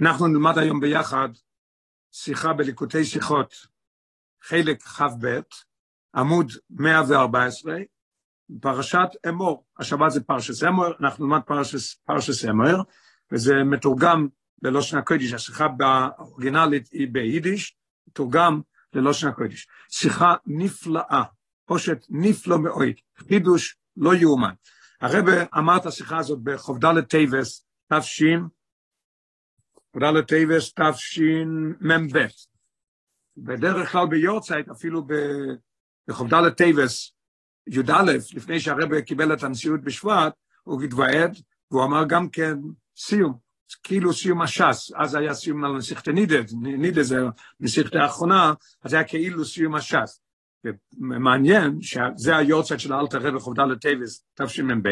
אנחנו נלמד היום ביחד שיחה בליקוטי שיחות, חלק כ"ב, עמוד 114, פרשת אמור. השבת זה פרשת אמור, אנחנו נלמד פרשת, פרשת אמור, וזה מתורגם ללושן הקודש, השיחה באורגינלית היא ביידיש, מתורגם ללושן הקודש. שיחה נפלאה, פושט נפלא מאוד, חידוש לא יאומן. הרב אמר את השיחה הזאת בכ"ד טבת, תש"ן, כ"ד טבת תשמ"ב. בדרך כלל ביורצייט, אפילו בכ"ד טבת, י"א, לפני שהרב קיבל את הנשיאות בשבט, הוא התוועד, והוא אמר גם כן סיום, כאילו סיום הש"ס, אז היה סיום על מסכת נידה, נידה זה מסכת האחרונה, אז היה כאילו סיום הש"ס. ומעניין שזה היורצייט של האלטער רבי כ"ד טבת תשמ"ב,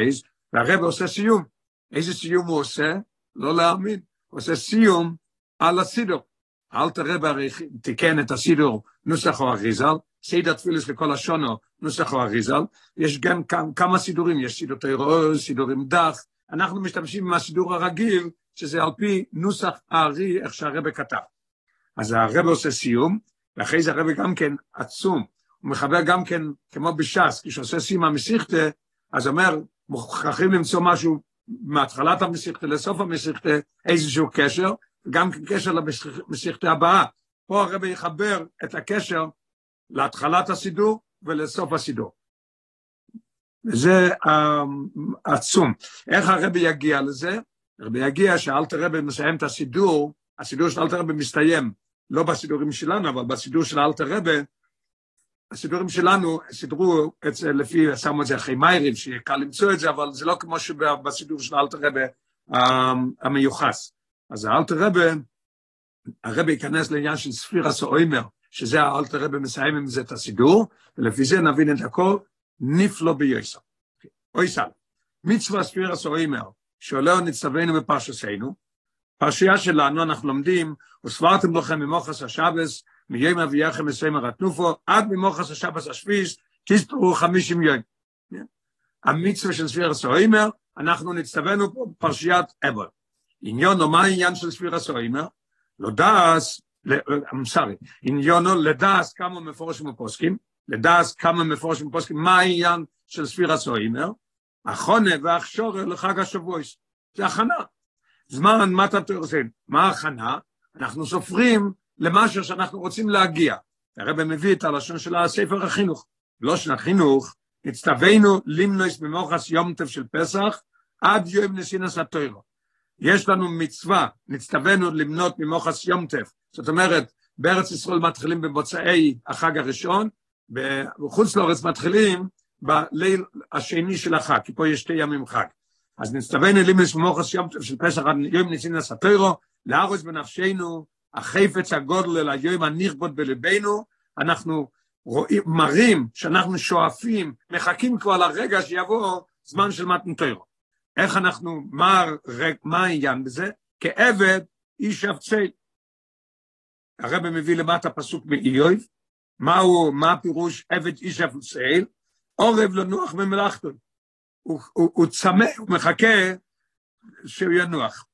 והרב עושה סיום. איזה סיום הוא עושה? לא להאמין. עושה סיום על הסידור. אלטער רבי הרי תיקן את הסידור נוסח האריז"ל, סדר תפילות לכל השנה נוסח האריז"ל, יש גם כמה סידורים, יש סידור תורה אור, סידור עם דא"ח, אנחנו משתמשים עם הסידור הרגיל, שזה על פי נוסח האר"י, איך שהרב כתב. אז הרבא עושה סיום, ואחרי זה הרבא גם כן עצום, הוא מחבר גם כן, כמו בש"ס, כשעושה סיום המסיכתה, אז אומר, מוכרחים למצוא משהו מהתחלת המסיכתה לסוף המסיכתה, איזשהו קשר, גם קשר למסיכתה הבאה. פה הרבי יחבר את הקשר להתחלת הסידור ולסוף הסידור. um, עצום. איך הרבי יגיע לזה? הרבי יגיע שאלתר רבי מסיים את הסידור, הסידור של אלתר רבי מסתיים, לא בסידורים שלנו, אבל בסידור של אלתר רבי, הסידורים שלנו סידרו זה לפי, שמו את זה אחרי מייריב, שיהיה קל למצוא את זה, אבל זה לא כמו שבסידור של אלתר רבי המיוחס. אז האלתר רבי, הרבי ייכנס לעניין של ספירס אוימר, שזה האלתר רבי מסיים עם זה את הסידור, ולפי זה נבין את הכל, נפלא ביוסר. אוי סל, מצווה ספירס אוימר, שעולה ונצטווינו בפרשסנו, פרשייה שלנו אנחנו לומדים, וסברתם לכם ממוחס השבס, מיום אבייכם מסיימר התנופו, עד ממוחס השבס השביס, תספרו חמישים יום. המצווה של ספירס אוימר, אנחנו נצטווינו פה בפרשיית אבל. עניונו, מה העניין של ספירס אוימר? לא דאס, I'm sorry, עניונו לדאס כמה מפורשים ופוסקים, לדאס כמה מפורשים ופוסקים, מה העניין של ספירס אוימר? החונה והכשורה לחג השבועס. זה הכנה. זמן, מה אתה עושה? מה ההכנה? אנחנו סופרים למשהו שאנחנו רוצים להגיע. הרב מביא את הלשון של הספר החינוך. לא של החינוך, הצטווינו למנוס במוחס יום טף של פסח עד יום נסינס התוירו. יש לנו מצווה, נצטווינו למנות ממוחס יום טף. זאת אומרת, בארץ ישראל מתחילים במוצאי החג הראשון, בחוץ לארץ מתחילים בליל השני של החג, כי פה יש שתי ימים חג. אז נצטווינו למנוס ממוחס יום טף של פסח עד יום נסינס התוירו, להרוס בנפשנו החפץ הגודל אל היום הנכבוד בלבנו, אנחנו רואים, מראים שאנחנו שואפים, מחכים כבר לרגע שיבוא זמן של מתנתרו. איך אנחנו, מה, מה העניין בזה? כעבד איש אבצל. הרב מביא למטה פסוק מאיוב, מהו, מה הפירוש עבד איש אבצל? עורב לנוח ממלאכתו. הוא, הוא, הוא צמא, הוא מחכה שהוא ינוח.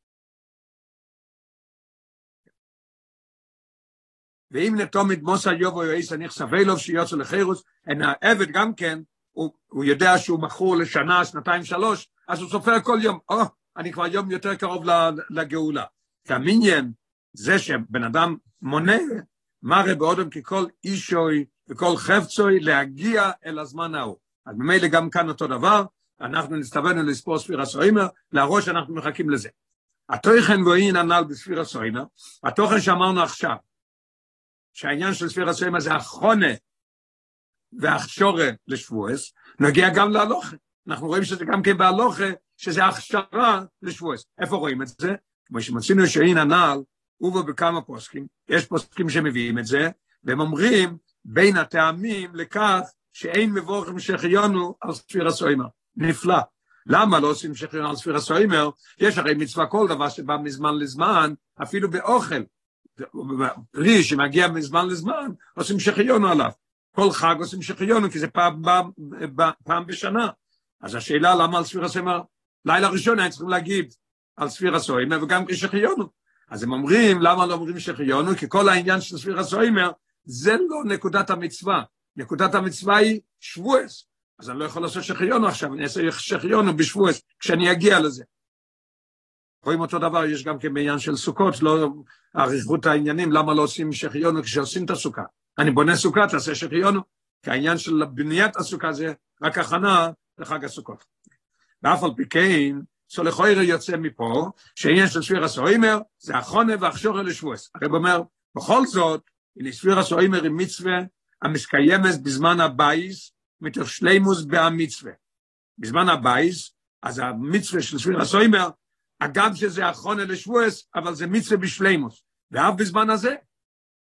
ואם נתומד מוסא יובו יועיס הניח סבי לו שיוצא לחירוס, אין העבד גם כן, הוא, יודע שהוא מכור לשנה, שנתיים, שלוש, אז הוא סופר כל יום, או, אני כבר יום יותר קרוב לגאולה. כמניין, זה שבן אדם מונה, מראה באודם ככל אישוי וכל חפצוי להגיע אל הזמן ההוא. אז ממילא גם כאן אותו דבר, אנחנו נסתווינו לספור ספירה סוימר, להראות שאנחנו מחכים לזה. התוכן גויין הנ"ל בספירה סוימר, התוכן שאמרנו עכשיו, שהעניין של ספירה סוימר זה החונה והכשורה לשבועס, נגיע גם להלוכה. אנחנו רואים שזה גם כן בהלוכה, שזה הכשרה לשבועס. איפה רואים את זה? כמו שמצינו שאין הנ"ל, ובו בכמה פוסקים, יש פוסקים שמביאים את זה, והם אומרים בין הטעמים לכך שאין מבורך משחיונו על ספירה סוימר. נפלא. למה לא עושים שחיון על ספירה סוימר? יש הרי מצווה כל דבר שבא מזמן לזמן, אפילו באוכל. פרי שמגיע מזמן לזמן, עושים שחיונו עליו. כל חג עושים שחיונו, כי זה פעם, פעם, פעם בשנה. אז השאלה למה על ספירה סוימר, לילה ראשון היה צריכים להגיד על ספירה סוימר, וגם כשחיונו. אז הם אומרים, למה לא אומרים שחיונו? כי כל העניין של ספירה סוימר, זה לא נקודת המצווה. נקודת המצווה היא שבועס. אז אני לא יכול לעשות שחיונו עכשיו, אני אעשה שחיונו בשבועס, כשאני אגיע לזה. רואים אותו דבר, יש גם כן בעניין של סוכות, לא אריכות העניינים, למה לא עושים שהחיינו כשעושים את הסוכה? אני בונה סוכה, תעשה שהחיינו. כי העניין של בניית הסוכה זה רק הכנה לחג הסוכות. ואף על פי כן, לכאורה יוצא מפה, שעניין של ספירת העומר, זה הכנה והכשרה לשבועות. הרב אומר, בכל זאת, הנה ספירת העומר היא מצווה המתקיימת בזמן הבית, מתוך שלימות בהמצווה. בזמן הבית, אז המצווה של ספירת העומר, אגב שזה החונה לשבועס, אבל זה מצווה בשלימוס. ואף בזמן הזה,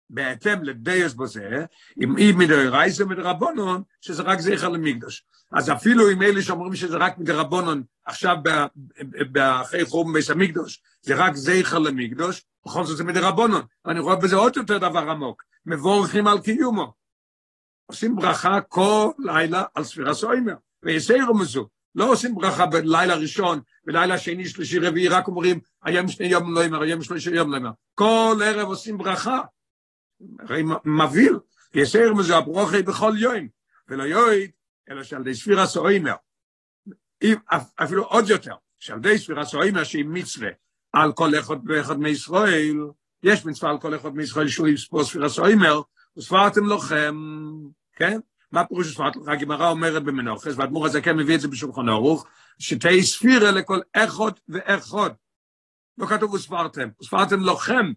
בהתאם לדייס בזה, עם אי מדרייסה מדרבונון, שזה רק זכר למקדוש. אז אפילו עם אלה שאומרים שזה רק מדרבונון, עכשיו אחרי חום בית המקדוש, זה רק זכר למקדוש, בכל זאת זה מדרבונון. ואני רואה בזה עוד יותר דבר עמוק, מבורכים על קיומו. עושים ברכה כל לילה על ספירה סוימר, ויסיירו מזו. לא עושים ברכה בלילה ראשון, בלילה שני, שלישי, רביעי, רק אומרים, היום שני יום לא יאמר, היום שלישי יום לא יאמר. כל ערב עושים ברכה. הרי מבהיל, יסר מזה הברוכי בכל יום, ולא יויד, אלא שעל די ספירה סוימר, אפילו עוד יותר, שעל די ספירה סוימר שהיא מצווה על כל אחד ואחד מישראל, יש מצווה על כל אחד מישראל שהוא יספור ספירה סוימר, וספרתם לכם, כן? מה פירוש ספרת לך? הגמרא אומרת במנוחס, והדמור הזה כן מביא את זה בשולחן ערוך, שתהי ספירה לכל אחד ואחד. לא כתוב וספרתם, וספרתם לכם,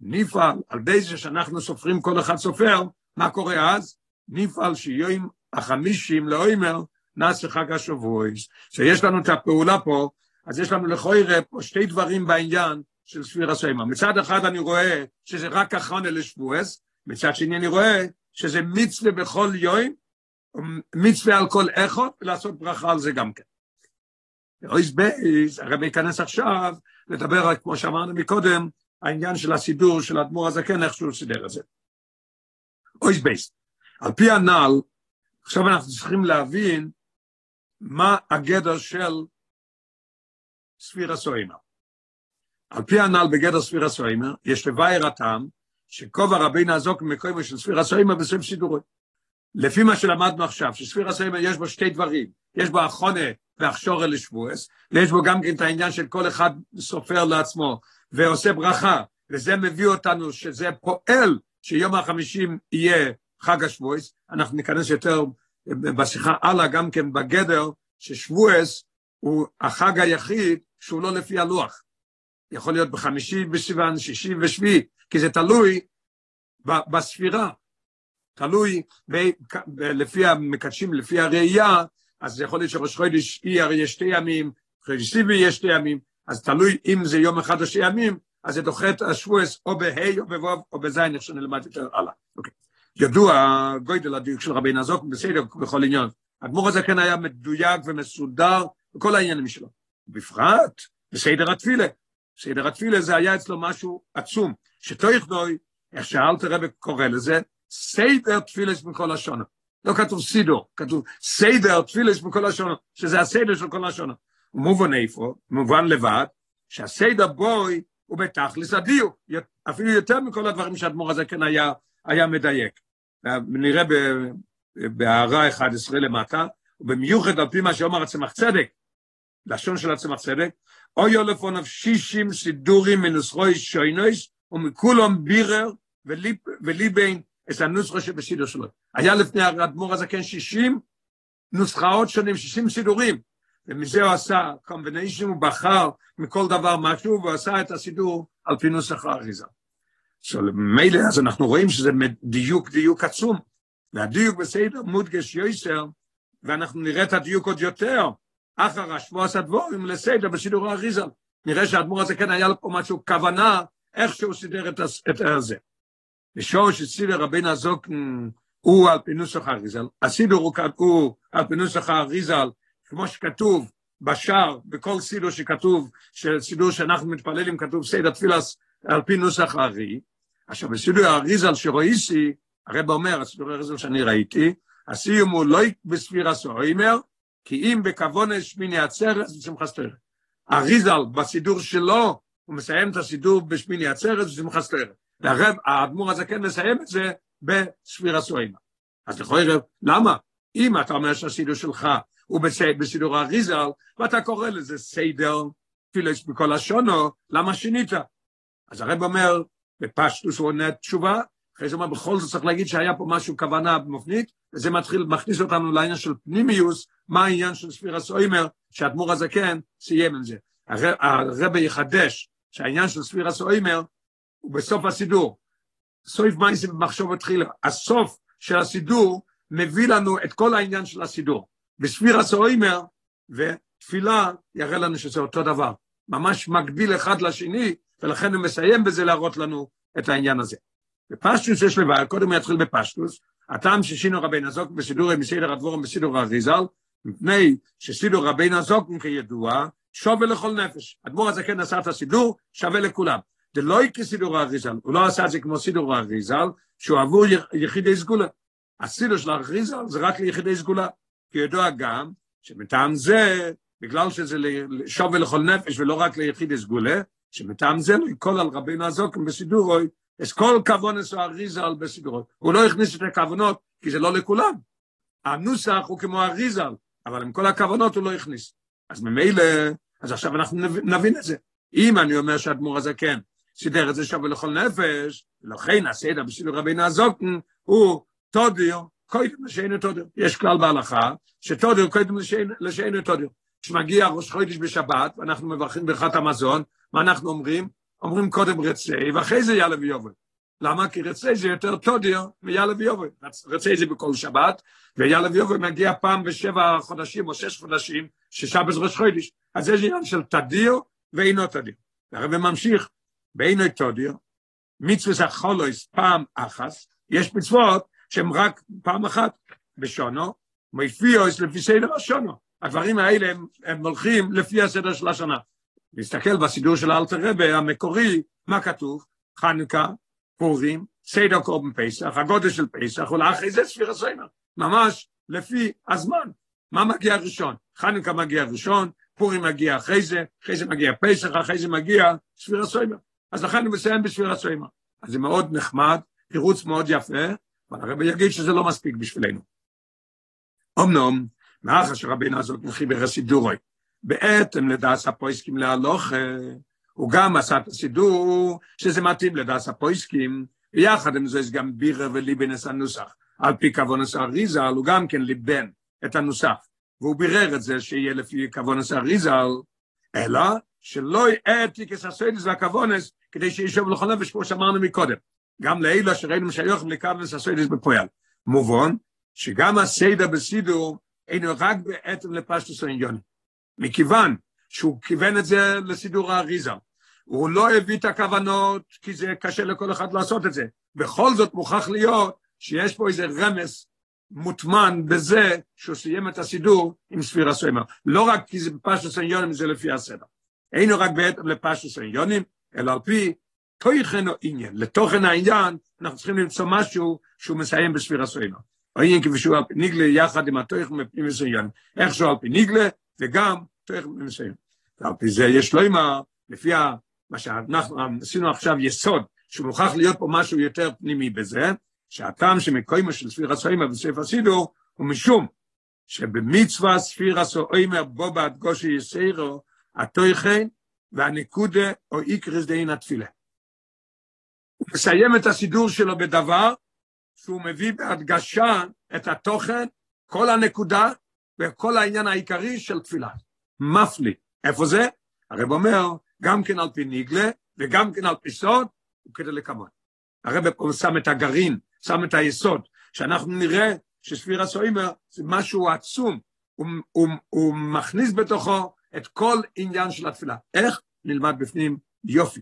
נפעל על די זה שאנחנו סופרים כל אחד סופר, מה קורה אז? נפעל שיום החמישים לאוימר נעשה חג השבועס. שיש לנו את הפעולה פה, אז יש לנו לכוירה פה שתי דברים בעניין של ספיר הסיימה. מצד אחד אני רואה שזה רק אחרונה לשבועס, מצד שני אני רואה שזה מצווה בכל יום, מצווה על כל איכות, ולעשות ברכה על זה גם כן. אות ב', הרבי ייכנס עכשיו לדבר, כמו שאמרנו מקודם, העניין של הסידור של האדמו"ר הזקן, איך שהוא סידר את זה. אות ב'. על פי הנ"ל, עכשיו אנחנו צריכים להבין מה הגדר של ספירת העומר. על פי הנ"ל בגדר ספירת העומר, יש לבאר הטעם, שכובע רבינו הזוק מקוימו של ספיר סוימר בסוף סידורי. לפי מה שלמדנו עכשיו, שספיר סוימר יש בו שתי דברים, יש בו החונה והכשורה לשבועס, ויש בו גם כן את העניין של כל אחד סופר לעצמו, ועושה ברכה, וזה מביא אותנו שזה פועל שיום החמישים יהיה חג השבועס, אנחנו ניכנס יותר בשיחה הלאה גם כן בגדר ששבועס הוא החג היחיד שהוא לא לפי הלוח. יכול להיות בחמישי בסיוון, שישי ושביעי, כי זה תלוי בספירה, תלוי ב, ב, לפי המקדשים, לפי הראייה, אז זה יכול להיות שראש חודש אי הרי יש שתי ימים, חודש סיבי יש שתי ימים, אז תלוי אם זה יום אחד או שתי ימים, אז זה דוחה את השבועס או בה' או בו' או בז', איך שנלמד יותר הלאה. אוקיי. ידוע גוידל הדיוק של רבי נזוק בסדר בכל עניין. האדמו"ר הזה כן היה מדויק ומסודר בכל העניינים שלו. בפרט בסדר התפילה. סדר התפילה זה היה אצלו משהו עצום, שתויך נוי, איך שאלת רבי קורא לזה, סדר תפילס מכל השונה. לא כתוב סידור, כתוב סדר תפילס מכל השונה, שזה הסדר של כל השונה. מובן איפה, מובן לבד, שהסדר בוי הוא בתכלס הדיוק, אפילו יותר מכל הדברים שהאדמו"ר הזה כן היה, היה מדייק. נראה בהערה 11 למטה, ובמיוחד על פי מה שאומר הצמח צדק, לשון של הצמח צדק, אוי לפוניו שישים סידורים מנוסחוי שוינויס, ומכולם בירר וליבין את הנוסחה שבסידור שלו. היה לפני האדמו"ר הזה כן שישים נוסחאות שונים, שישים סידורים, ומזה הוא עשה קומביניישן, הוא בחר מכל דבר משהו, והוא עשה את הסידור על פי נוסח האריזה. So, מילא, אז אנחנו רואים שזה דיוק, דיוק עצום, והדיוק בסדר מודגש יויסר, ואנחנו נראה את הדיוק עוד יותר, אחר השבוע עשה דבורים לסדר בסידור האריזה. נראה שהאדמו"ר הזה כן היה לו פה משהו, כוונה, איך שהוא סידר את, את זה. ושור שסידר רבינו הזוקן הוא על פי נוסח האריזל, הסידור הוא, הוא על פי נוסח האריזל, כמו שכתוב בשער, בכל סידור שכתוב, סידור שאנחנו מתפללים כתוב סדר תפילס על פי נוסח הארי, עכשיו בסידור האריזל שרואיסי, הרב אומר, הסידור האריזל שאני ראיתי, הסיום הוא לא בספירה סוימר, כי אם בכוון שמיני עצרת זה שמחס תורה. אריזל בסידור שלו, הוא מסיים את הסידור בשמיני עצרת ושמחה סטרת. והרב, האדמו"ר הזה כן מסיים את זה בספירה סוימה. אז לכוי רב, למה? אם אתה אומר שהסידור שלך הוא בסידור האריזל, ואתה קורא לזה סיידר, יש בכל השונו, למה שינית? אז הרב אומר, בפשטוס הוא עונה תשובה, אחרי זה אומר, בכל זאת צריך להגיד שהיה פה משהו, כוונה מופנית, וזה מתחיל, מכניס אותנו לעניין של פנימיוס, מה העניין של ספירה סוימר, שהאדמו"ר הזקן סיים עם זה. הרב יחדש שהעניין של ספירה סוימר הוא בסוף הסידור. סויף מייסים במחשוב התחילה. הסוף של הסידור מביא לנו את כל העניין של הסידור. בספירה סוימר ותפילה יראה לנו שזה אותו דבר. ממש מקביל אחד לשני, ולכן הוא מסיים בזה להראות לנו את העניין הזה. בפשטוס יש לבעיה, קודם הוא יתחיל בפשטוס, הטעם ששינו רבי נזוק בסידור מסדר הדבורים בסידור הריזל, מפני שסידור רבי נזוק כידוע, שווה לכל נפש. הדבור הזה כן עשה את הסידור, שווה לכולם. זה לא כסידור האריזל, הוא לא עשה את זה כמו סידור האריזל, שהוא עבור יחידי סגולה. הסידור של האריזל זה רק ליחידי סגולה. כי גם שמטעם זה, בגלל שזה שווה לכל נפש ולא רק ליחידי סגולה, שמטעם זה לא יקול על רבינו הזוקם בסידורוי, יש כל כוונס או אריזל בסידורוי. הוא לא הכניס את הכוונות, כי זה לא לכולם. הנוסח הוא כמו אריזל, אבל עם כל הכוונות הוא לא הכניס. אז ממילא, אז עכשיו אנחנו נבין את זה. אם אני אומר שהאדמו"ר הזה כן, סידר את זה שווה לכל נפש, לכן הסדר בסידור רבינו הזוקן הוא תודיר קודם לשיינו תודיר. יש כלל בהלכה שתודיר קודם לשיינו תודיר. כשמגיע ראש חודש בשבת, ואנחנו מברכים ברכת המזון, מה אנחנו אומרים? אומרים קודם רצי, ואחרי זה יאללה ויובל. למה? כי רצי זה יותר תודיר מיאללה ויובל. רצי זה בכל שבת, ויאללה ויובל מגיע פעם בשבע חודשים או שש חודשים, ששבת ראש חודש. אז יש עניין של תדיר ואינו תדיר. והרב ממשיך, באינו תודיר, מצווה החולויס פעם אחס, יש מצוות שהן רק פעם אחת בשונו, מופיעוס לפי סדר השונו. הדברים האלה הם, הם הולכים לפי הסדר של השנה. נסתכל בסידור של אלתר רבה המקורי, מה כתוב? חנוכה, פורים, סדר קורבן פסח, הגודל של פסח, ולאחרי זה ספיר הסיימר. ממש לפי הזמן. מה מגיע ראשון? חנוכה מגיע ראשון, פורים מגיע אחרי זה, אחרי זה מגיע פסח, אחרי זה מגיע ספיר הסיימר. אז לכן אני מסיים בספיר הסיימר. אז זה מאוד נחמד, תירוץ מאוד יפה, אבל הרב יגיד שזה לא מספיק בשבילנו. אמנם, מאחר שרבינו הזאת מחיבר הסידורוי, בעצם לדעס הפויסקים להלוך, הוא גם עשה את הסידור שזה מתאים לדעס הפויסקים, ויחד עם זה יש גם בירה וליבנס הנוסח. על פי כוונס אריזל, הוא גם כן ליבן את הנוסח, והוא בירר את זה שיהיה לפי כוונס אריזל, אלא שלא יעתי כססוידס והכוונס, כדי שישב לכל נפש, כמו שאמרנו מקודם. גם לאלה שראינו שהיוחם לכוונס הסוידס בפועל. מובן שגם הסדר בסידור אינו רק בעצם לפשטוס העניונים. מכיוון שהוא כיוון את זה לסידור האריזה. הוא לא הביא את הכוונות, כי זה קשה לכל אחד לעשות את זה. בכל זאת מוכרח להיות שיש פה איזה רמז מוטמן בזה שהוא סיים את הסידור עם ספירה סוימר. לא רק כי זה בפשטוס העניונים, זה לפי הסדר. אינו רק בעצם לפשטוס העניונים, אלא על פי תוכן או עניין. לתוכן העניין אנחנו צריכים למצוא משהו שהוא מסיים בספירה סוימר. עניין כפי שהוא על פי ניגלה יחד עם התוכן מפנים מסוים. איך שהוא על פי ניגלה וגם תוכן מפנים מסוים. ועל פי זה יש לו אימה, לפי מה שאנחנו עשינו עכשיו יסוד, שהוא מוכרח להיות פה משהו יותר פנימי בזה, שהטעם שמקוימו של ספיר הסוימה בספר סידור, הוא משום שבמצווה ספיר הסוימה בו בעד גושי יסיירו, התוכן והנקודה או איקרס דין התפילה. הוא מסיים את הסידור שלו בדבר שהוא מביא בהדגשה את התוכן, כל הנקודה וכל העניין העיקרי של תפילה. מפלי. איפה זה? הרב אומר, גם כן על פי ניגלה וגם כן על פי סוד, הוא כדי לקמון. הרב פה שם את הגרעין, שם את היסוד, שאנחנו נראה שספיר הסוימר זה משהו עצום, הוא, הוא, הוא מכניס בתוכו את כל עניין של התפילה. איך? נלמד בפנים יופי.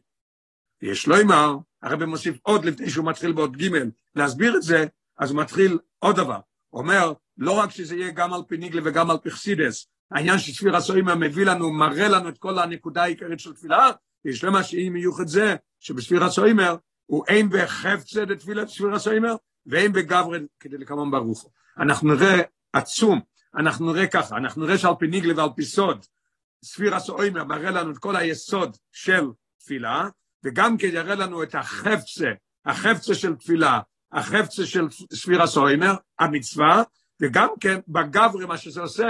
יש לו אמר, הרב מוסיף עוד לפני שהוא מתחיל בעוד ג' להסביר את זה, אז הוא מתחיל עוד דבר. הוא אומר, לא רק שזה יהיה גם על פי ניגלה וגם על פי חסידס, העניין של ספיר הסוימה מביא לנו, מראה לנו את כל הנקודה העיקרית של תפילה, יש למה שהיא מיוחד זה, שבספיר הסוימר הוא אין בחפצה דתפילת ספיר הסוימר, ואין בגברד כדי לקמון ברוך. אנחנו נראה עצום, אנחנו נראה ככה, אנחנו נראה שעל פי ניגלה ועל פי סוד, ספיר הסוימר מראה לנו את כל היסוד של תפילה, וגם כן יראה לנו את החפצה, החפצה של תפילה, החפצה של ספירה סוימר, המצווה, וגם כן בגברי מה שזה עושה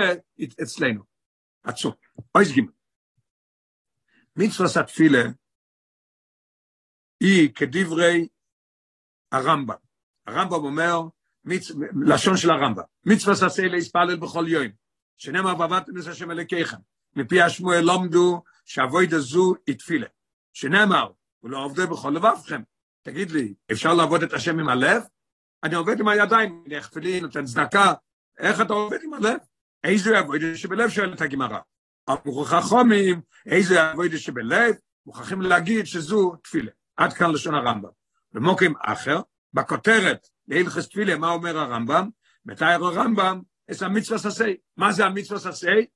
אצלנו. עצום. אוי סגימה. מצווה התפילה היא כדברי הרמב"ם. הרמב"ם אומר, מצ... לשון של הרמב"ם, מצווה סעשה להספלל בכל יום, שנאמר ועבדתם את השם אלוקיכם, מפי השמואל לומדו שאבוידה זו היא תפילה. שנאמר, ולא עובדו בכל לבבכם. תגיד לי, אפשר לעבוד את השם עם הלב? אני עובד עם הידיים, אני אכפלי, נותן צדקה. איך אתה עובד עם הלב? איזה עבודה שבלב שואלת הגמרא. אמרו חכמים, איזה עבודה שבלב, מוכרחים להגיד שזו תפילה. עד כאן לשון הרמב"ם. במוקים אחר, בכותרת להלכס תפילה, מה אומר הרמב"ם? מתאר הרמב"ם, את המצווה ססי. מה זה המצווה ססי?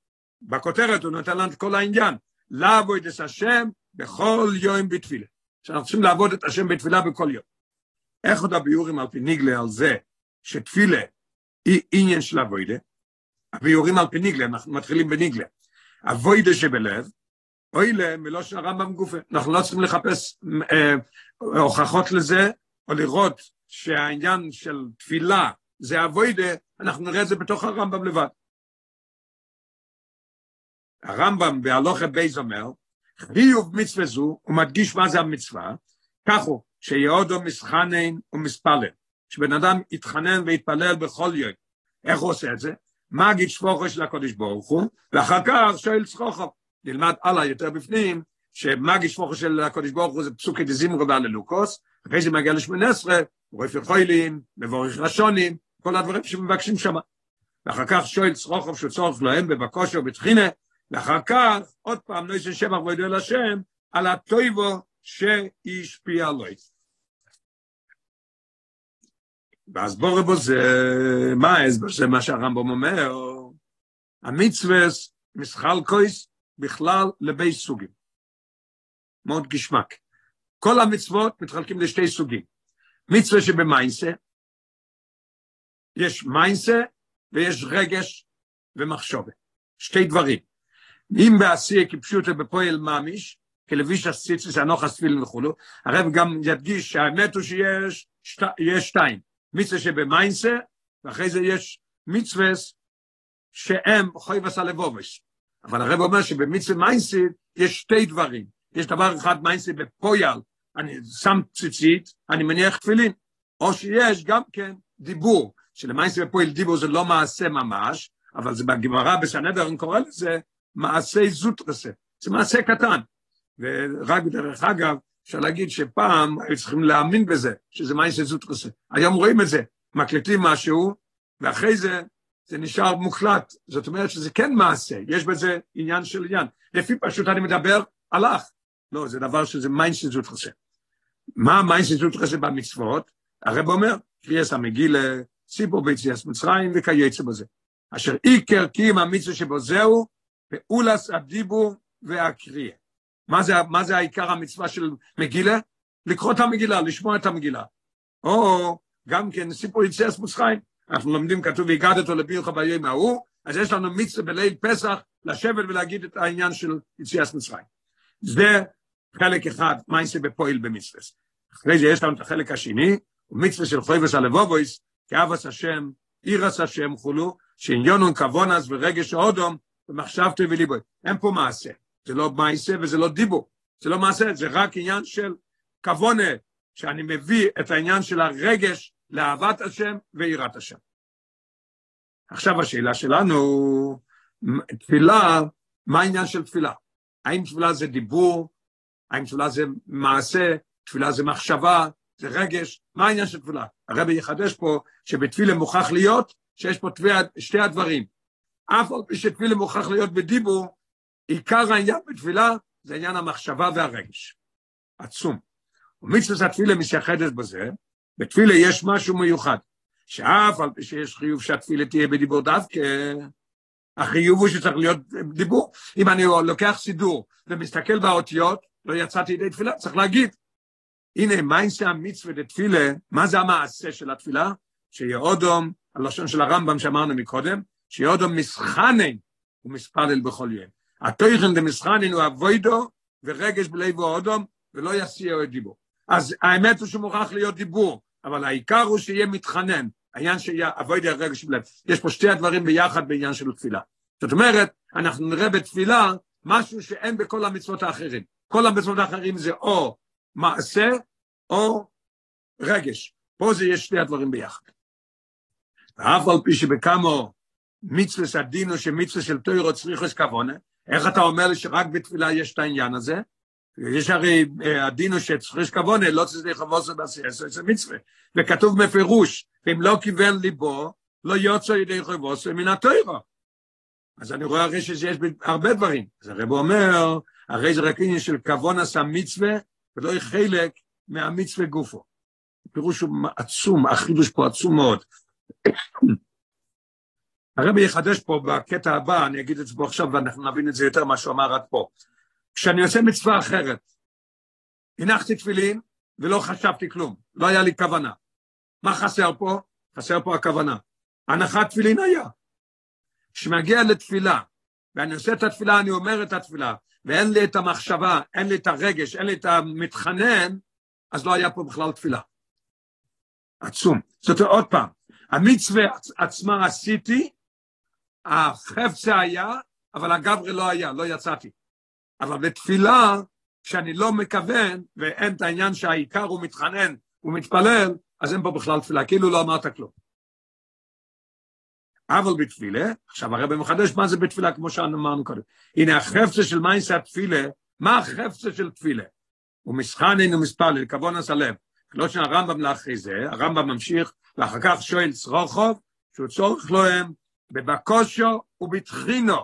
בכותרת הוא נותן לנו את כל העניין. לעבוד את השם בכל יום בתפילה. שאנחנו צריכים לעבוד את השם בתפילה בכל יום. איך עוד הביורים על פי ניגלה על זה שתפילה היא עניין של אבוידה? הביורים על פי ניגלה, אנחנו מתחילים בניגלה. אבוידה שבלב, אוי להם מלושן הרמב"ם גופה. אנחנו לא צריכים לחפש אה, הוכחות לזה, או לראות שהעניין של תפילה זה אבוידה, אנחנו נראה את זה בתוך הרמב"ם לבד. הרמב"ם בהלוכה בייז אומר, חיוב מצווה זו, הוא מדגיש מה זה המצווה, כך הוא, שיהודו מסחנן ומספלל, שבן אדם יתחנן ויתפלל בכל יום. איך הוא עושה את זה? מגיד שפוכו של הקודש ברוך הוא, ואחר כך שואל צחוכו. נלמד הלאה יותר בפנים, שמגיד שפוכו של הקודש ברוך הוא זה פסוקי דזימרו והללוקוס, אחרי זה מגיע לשמונה עשרה, רופא חוילים, מבורך רשונים, כל הדברים שמבקשים שם. ואחר כך שואל צרוכוב שצורך להם בבקושו ובתחינה, ואחר כך עוד פעם נויסן שבח וידוע לשם על הטויבו שהשפיע עלוי. ואז בוא רבו זה, מה ההסבר זה מה שהרמב"ם אומר? המצווה מסחל קויס בכלל לבי סוגים. מאוד גשמק. כל המצוות מתחלקים לשתי סוגים. מצווה שבמיינסה, יש מיינסה ויש רגש ומחשובת. שתי דברים. אם בעשייה כפשוטו בפועל ממש, כלביש הסיציס, הנוח הספילין וכולו, הרב גם ידגיש שהאמת הוא שיש שת, שתיים, מצווה שבמיינסה, ואחרי זה יש מצווה שהם חויבס הלבובש. אבל הרב אומר שבמצווה מיינסה יש שתי דברים. יש דבר אחד מיינסה בפויל, אני שם ציצית, אני מניח תפילין. או שיש גם כן דיבור, שלמיינסה בפועל דיבור זה לא מעשה ממש, אבל זה בגמרא בסנדרן קורא לזה מעשה זוטרסה, זה מעשה קטן. ורק דרך אגב, אפשר להגיד שפעם היו צריכים להאמין בזה, שזה מעשה זוטרסה. היום רואים את זה, מקליטים משהו, ואחרי זה זה נשאר מוחלט. זאת אומרת שזה כן מעשה, יש בזה עניין של עניין. לפי פשוט אני מדבר, הלך. לא, זה דבר שזה מעשה זוטרסה. מה מעשה זוטרסה במצוות? הרב אומר, קריאס המגילה, סיפור ביציאס מצרים וכייצא בזה. אשר עיקר קיים המצווה שבו זהו, פעולס הדיבור והקריאה. מה זה, מה זה העיקר המצווה של מגילה? לקרוא את המגילה, לשמוע את המגילה. או גם כן סיפור יציאס מצרים, אנחנו לומדים, כתוב, והגדת לבירך ביום ההוא, אז יש לנו מצווה בליל פסח לשבת ולהגיד את העניין של יציאס מצרים. זה חלק אחד, מה יעשה בפועל במצווה. אחרי זה יש לנו את החלק השני, מצווה של חויבס הלבובויס, כאבס השם, אירס השם חולו, שעניונון כבונס ורגש אודום, ומחשבתי וליבוי. אין פה מעשה. זה לא מעשה וזה לא דיבור. זה לא מעשה, זה רק עניין של כבונה, שאני מביא את העניין של הרגש לאהבת השם ויראת השם. עכשיו השאלה שלנו, תפילה, מה העניין של תפילה? האם תפילה זה דיבור? האם תפילה זה מעשה? תפילה זה מחשבה? זה רגש? מה העניין של תפילה? הרבי יחדש פה שבתפילה מוכרח להיות שיש פה שתי הדברים. אף על פי שתפילה מוכרח להיות בדיבור, עיקר העניין בתפילה זה עניין המחשבה והרגש. עצום. ומצוות התפילה משייחדת בזה, בתפילה יש משהו מיוחד, שאף על פי שיש חיוב שהתפילה תהיה בדיבור דווקא, החיוב הוא שצריך להיות דיבור. אם אני לוקח סידור ומסתכל באותיות, לא יצאתי ידי תפילה, צריך להגיד. הנה, מה יעשה המצווה לתפילה, מה זה המעשה של התפילה? שיהודום, הלשון של הרמב"ם שאמרנו מקודם, שיודו מסחנן ומספלל בכל יום. דמסחנן הוא אבוידו ורגש בלב האודום, ולא יסיע את דיבור. אז האמת הוא שמוכרח להיות דיבור, אבל העיקר הוא שיהיה מתחנן, העניין שיהיה אבוי דרך רגש בלב. יש פה שתי הדברים ביחד בעניין של תפילה. זאת אומרת, אנחנו נראה בתפילה משהו שאין בכל המצוות האחרים. כל המצוות האחרים זה או מעשה או רגש. פה זה יש שני הדברים ביחד. ואף על פי שבכמו מצווה סדינו שמצווה של תוירו צריכוס כוונה, איך אתה אומר לי שרק בתפילה יש את העניין הזה? יש הרי אה, הדינו שצריך כוונה, לא צריך לבוס בעשייה, זה מצווה. וכתוב מפירוש, אם לא כיוון ליבו, לא יוצא ידי חבוס מן התוירו. אז אני רואה הרי שיש הרבה דברים. אז הרב אומר, הרי זה רק עניין של כוון עשה מצווה, ולא חלק מהמצווה גופו. הפירוש הוא עצום, החידוש פה עצום מאוד. הרבי יחדש פה בקטע הבא, אני אגיד את זה פה עכשיו ואנחנו נבין את זה יותר מה שהוא אמר עד פה. כשאני עושה מצווה אחרת, הנחתי תפילין ולא חשבתי כלום, לא היה לי כוונה. מה חסר פה? חסר פה הכוונה. הנחת תפילין היה. כשמגיע לתפילה, ואני עושה את התפילה, אני אומר את התפילה, ואין לי את המחשבה, אין לי את הרגש, אין לי את המתחנן, אז לא היה פה בכלל תפילה. עצום. זאת אומרת, עוד פעם, המצווה עצמה עשיתי, החפצה היה, אבל הגברי לא היה, לא יצאתי. אבל בתפילה, כשאני לא מכוון, ואין את העניין שהעיקר הוא מתחנן, הוא מתפלל, אז אין פה בכלל תפילה, כאילו לא אמרת כלום. אבל בתפילה, עכשיו הרב מחדש מה זה בתפילה, כמו שאמרנו קודם. הנה החפצה של מייסה התפילה, מה החפצה של תפילה? הוא מסחנן ומספלל, כבון הסלב. לא שהרמב"ם לאחרי זה, הרמב"ם ממשיך, ואחר כך שואל צרוכוב, שהוא צורך לו הם בבקושו ובתחינו.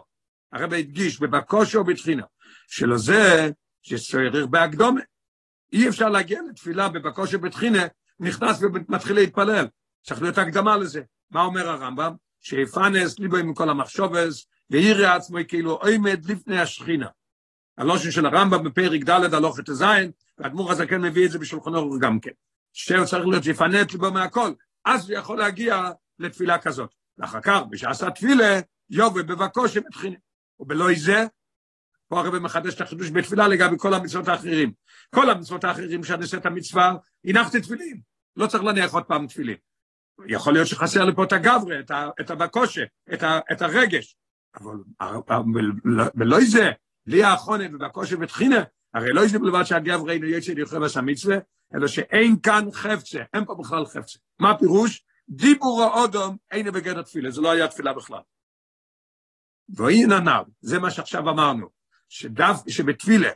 הרב הדגיש, בבקושו ובתחינו. שלו זה שצריך בהקדומה. אי אפשר להגיע לתפילה בבקושו ובתחינה, נכנס ומתחיל להתפלל. צריך להיות הקדמה לזה. מה אומר הרמב"ם? שיפנס ליבו עם כל המחשובס, ויראה עצמו כאילו עומד לפני השכינה. הלושן של הרמב"ם בפרק ד' הלוך הזין, והדמור הזקן מביא את זה בשולחנו גם כן. שהוא צריך להיות שיפנה את ליבו מהכל, אז הוא יכול להגיע לתפילה כזאת. ואחר כך, בשעשה תפילה, יובה בבקושי מתחילה. ובלא זה, פה הרב מחדש את החידוש בתפילה לגבי כל המצוות האחרים. כל המצוות האחרים שאני עושה את המצווה, הנחתי תפילין. לא צריך להניח עוד פעם תפילין. יכול להיות שחסר לי פה את הגברי, את, את הבקושה, את, את הרגש. אבל ולא זה, לי האחרונה ובקושה ותחינה, הרי לא זה בלבד שהגברי אינו ליוחד עשה מצווה, אלא שאין כאן חפצה, אין פה בכלל חפצה. מה הפירוש? דיבור האודום אינו בגדר תפילה, זה לא היה תפילה בכלל. והנה הנ"ל, זה מה שעכשיו אמרנו, שדו, שבתפילה,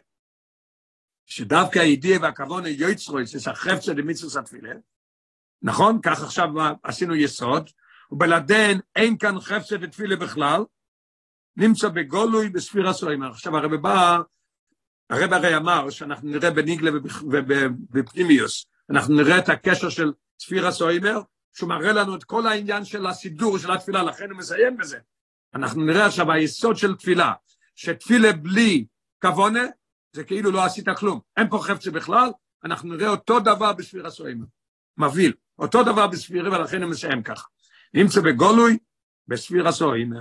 שדווקא הידיעה והכוון יוצרו, זה החפצה למצווה התפילה, נכון? כך עכשיו עשינו יסוד, ובלעדיהן אין כאן חפצה ותפילה בכלל, נמצא בגולוי בספיר הסוימר. עכשיו הרב בא, הרב הרי אמר שאנחנו נראה בניגלה ובפנימיוס, אנחנו נראה את הקשר של ספיר הסוימר, שהוא מראה לנו את כל העניין של הסידור של התפילה, לכן הוא מסיים בזה. אנחנו נראה עכשיו היסוד של תפילה, שתפילה בלי כוונה, זה כאילו לא עשית כלום. אין פה חפצה בכלל, אנחנו נראה אותו דבר בספיר הסוימר. מבהיל. אותו דבר בספירה, ולכן הוא מסיים ככה. נמצא בגולוי, בספיר הסורים.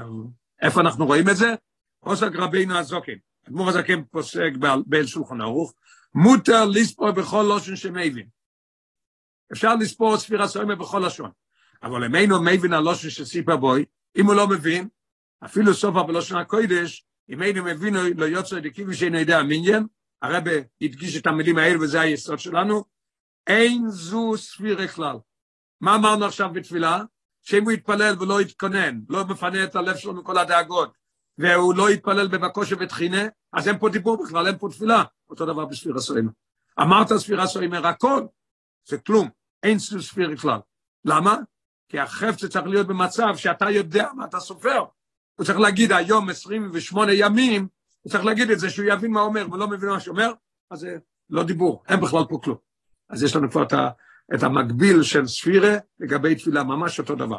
איפה אנחנו רואים את זה? עוסק רבינו הזוקן. אדמו"ר הזקן פוסק באל שולחן ערוך, מותר לספור בכל לושן שמבין. אפשר לספור ספיר הסורים בכל לשון. אבל אם אינו מבין הלושן שסיפר בוי, אם הוא לא מבין, אפילו סופה בלושן הקודש, אם אינו מבין לא יוצא דקיבי שאינו יודע מיניין, הרב הדגיש את המילים האלה וזה היסוד שלנו, אין זו ספירה כלל. מה אמרנו עכשיו בתפילה? שאם הוא יתפלל ולא יתכונן, לא מפנה את הלב שלו מכל הדאגות, והוא לא יתפלל בבקושה ותחינה, אז אין פה דיבור בכלל, אין פה תפילה. אותו דבר בספירה סוימר. אמרת ספירה סוימר, הכל, זה כלום, אין ספירה כלל. למה? כי החפץ צריך להיות במצב שאתה יודע מה אתה סופר. הוא צריך להגיד היום 28 ימים, הוא צריך להגיד את זה, שהוא יבין מה אומר, ולא מבין מה שאומר, אז זה לא דיבור, אין בכלל פה כלום. אז יש לנו כבר את, את המקביל של ספירה לגבי תפילה, ממש אותו דבר.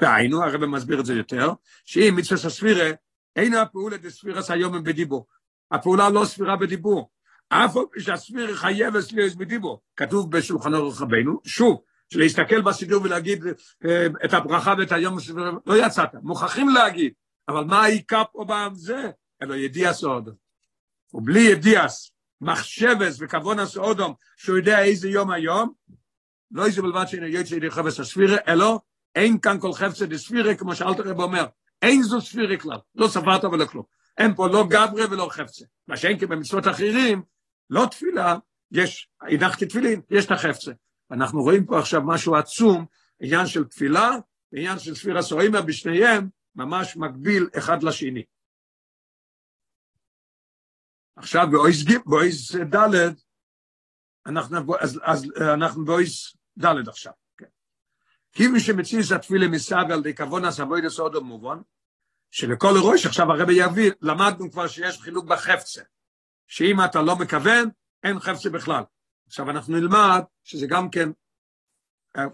והיינו, הרב מסביר את זה יותר, שאם מצווה הספירה, אין הפעולה דספירס היום בדיבור. הפעולה לא ספירה בדיבור. אף שהספירה חייבת להיות בדיבור. כתוב בשולחן אורך שוב, שלהסתכל בסידור ולהגיד אה, את הברכה ואת היום, לא יצאת, מוכרחים להגיד, אבל מה העיקר פה בזה? אלא ידיעס עוד. ובלי ידיעס, מחשבס וכוונס אודום, שהוא יודע איזה יום היום, לא איזה בלבד שאין יוצא ידי חפץ הספירה, אלא אין כאן כל חפצה דספירה, כמו שאלת רב אומר, אין זו ספירה כלל, לא ספרת ולא כלום. אין פה לא גברה ולא חפצה. מה שאין כי במצוות אחרים, לא תפילה, יש, הנחתי תפילין, יש את החפצה. אנחנו רואים פה עכשיו משהו עצום, עניין של תפילה, עניין של ספירה סורימה, בשניהם ממש מקביל אחד לשני. עכשיו באויס ד' אנחנו, אז, אז אנחנו באויס ד' עכשיו. כן. מי שמציץ התפילה מסב על די כבון הסבוי לסוד המובן, שלכל ראש עכשיו הרבי יביא, למדנו כבר שיש חילוק בחפצה, שאם אתה לא מכוון, אין חפצה בכלל. עכשיו אנחנו נלמד שזה גם כן,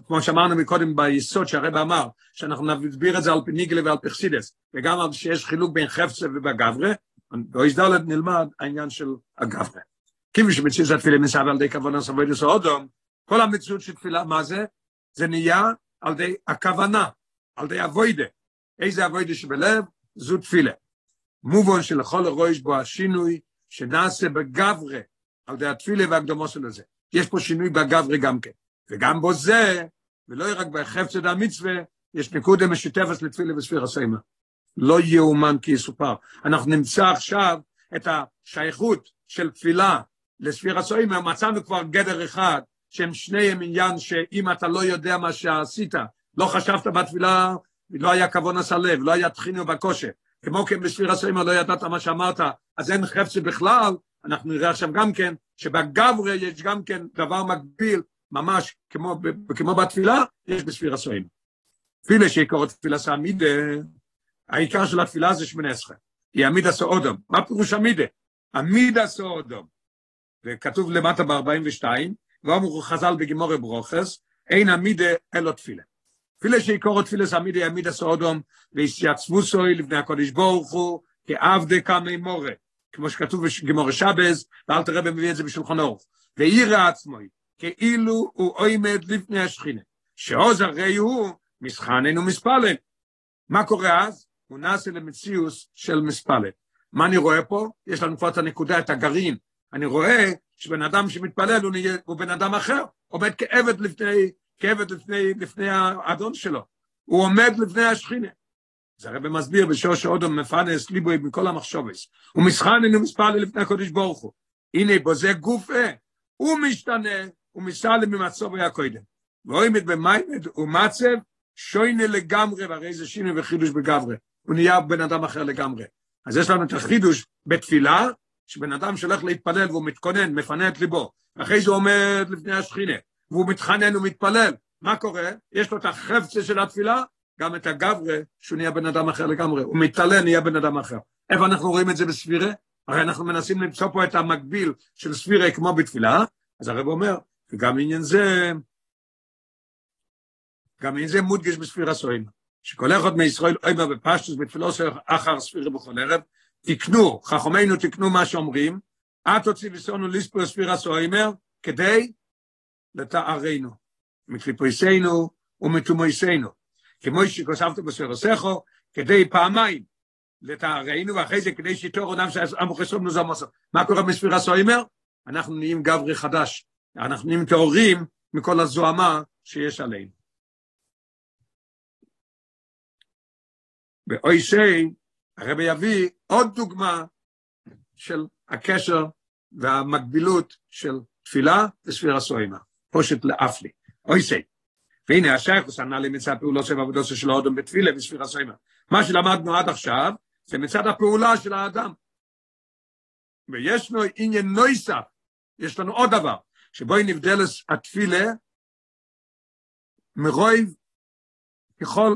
כמו שאמרנו מקודם ביסוד שהרב אמר, שאנחנו נסביר את זה על פניגלה ועל פרסידס, וגם על שיש חילוק בין חפצה ובגברה, באיש ד' נלמד העניין של הגברה. כיוון שמציאות התפילה מסב על ידי כוונה סבוידס אודום, כל המציאות של תפילה, מה זה? זה נהיה על ידי הכוונה, על ידי אבוידה. איזה אבוידה שבלב? זו תפילה. מובן שלכל הרויש בו השינוי שנעשה בגברה, על ידי התפילה והקדומו של. יש פה שינוי בגברה גם כן. וגם בו זה, ולא רק בחפצת המצווה, יש נקודה משותפת לתפילה וספיר הסיימה. לא יאומן כי יסופר. אנחנו נמצא עכשיו את השייכות של תפילה לספיר הסיימה, מצאנו כבר גדר אחד, שהם שניהם עניין שאם אתה לא יודע מה שעשית, לא חשבת בתפילה, לא היה כוונס הלב, לא היה תחינו בקושי. כמו כן בספיר הסיימה לא ידעת מה שאמרת, אז אין חפצה בכלל, אנחנו נראה עכשיו גם כן, שבגברי יש גם כן דבר מקביל, ממש כמו, כמו בתפילה, יש בספיר הסיימה. תפילה שיקורת תפילה סעמידה, העיקר של התפילה זה שמונה עשרה. היא עמידה סעודום. מה פירוש עמידה? עמידה סעודום. וכתוב למטה ב-42, ואומרו חז"ל בגימורי ברוכס, אין עמידה אלו תפילה. תפילה שעיקרו תפילה זה עמידה עמידה סעודום, ויסייצבו סוי לבני הקודש ברוך הוא, כעבדי קמי מורה, כמו שכתוב בגימורי שבז, ואל תראה במביא את זה בשולחון אורך. ואירא עצמוי, כאילו הוא עומד לפני השכינה, שעוז הרי הוא מסחנן ומספלל. מה קורה אז? הוא נעשה למציאוס של מספלת. מה אני רואה פה? יש לנו כבר את הנקודה, את הגרעין. אני רואה שבן אדם שמתפלל הוא, נהיה, הוא בן אדם אחר, עומד כעבד לפני, כעבד לפני, לפני האדון שלו. הוא עומד לפני השכינה. זה הרב מסביר בשוש שעודו מפרנס ליבוי מכל המחשובס. הוא מסחנן ומספלל לפני הקודש ברוך הוא. הנה בו זה גופה, הוא משתנה, הוא מסלם ממצוב היה קודם. ועומד במיימד ומצב שוינה לגמרי, והרי זה שינוי וחידוש בגברי. הוא נהיה בן אדם אחר לגמרי. אז יש לנו את החידוש בתפילה, שבן אדם שהולך להתפלל והוא מתכונן, מפנה את ליבו, אחרי זה הוא עומד לפני השכינה, והוא מתחנן ומתפלל, מה קורה? יש לו את החפצה של התפילה, גם את הגברה, שהוא נהיה בן אדם אחר לגמרי, הוא מתעלה, נהיה בן אדם אחר. איפה אנחנו רואים את זה בספירה? הרי אנחנו מנסים למצוא פה את המקביל של ספירה כמו בתפילה, אז הרב אומר, וגם עניין זה, גם עניין זה מודגש בספירה סוימה. שכל אחד מישראל אויבה בפשטוס בתפילוסו אחר ספירה בכל ערב, תקנו, חכמינו תקנו מה שאומרים, את הוציא וסונו ליספור ספירה כדי לתארנו, מקליפויסנו ומתומויסנו, כמו שכוספת בסרוסכו, כדי פעמיים לתארנו, ואחרי זה כדי שיתור עונם שהמוכסום נוזמוסו. מה קורה בספירה סוימר? אנחנו נהיים גברי חדש, אנחנו נהיים טהורים מכל הזוהמה שיש עלינו. באויסי, הרבי יביא עוד דוגמה של הקשר והמקבילות של תפילה וספירה סוימה, פושט לאף לי, אויסי. והנה השייכוס ענה לי מצד פעולו של עבודו של האודם בתפילה וספירה סוימה. מה שלמדנו עד עכשיו, זה מצד הפעולה של האדם. וישנו עניין נויסף, יש לנו עוד דבר, שבו היא נבדלת התפילה מרויב ככל,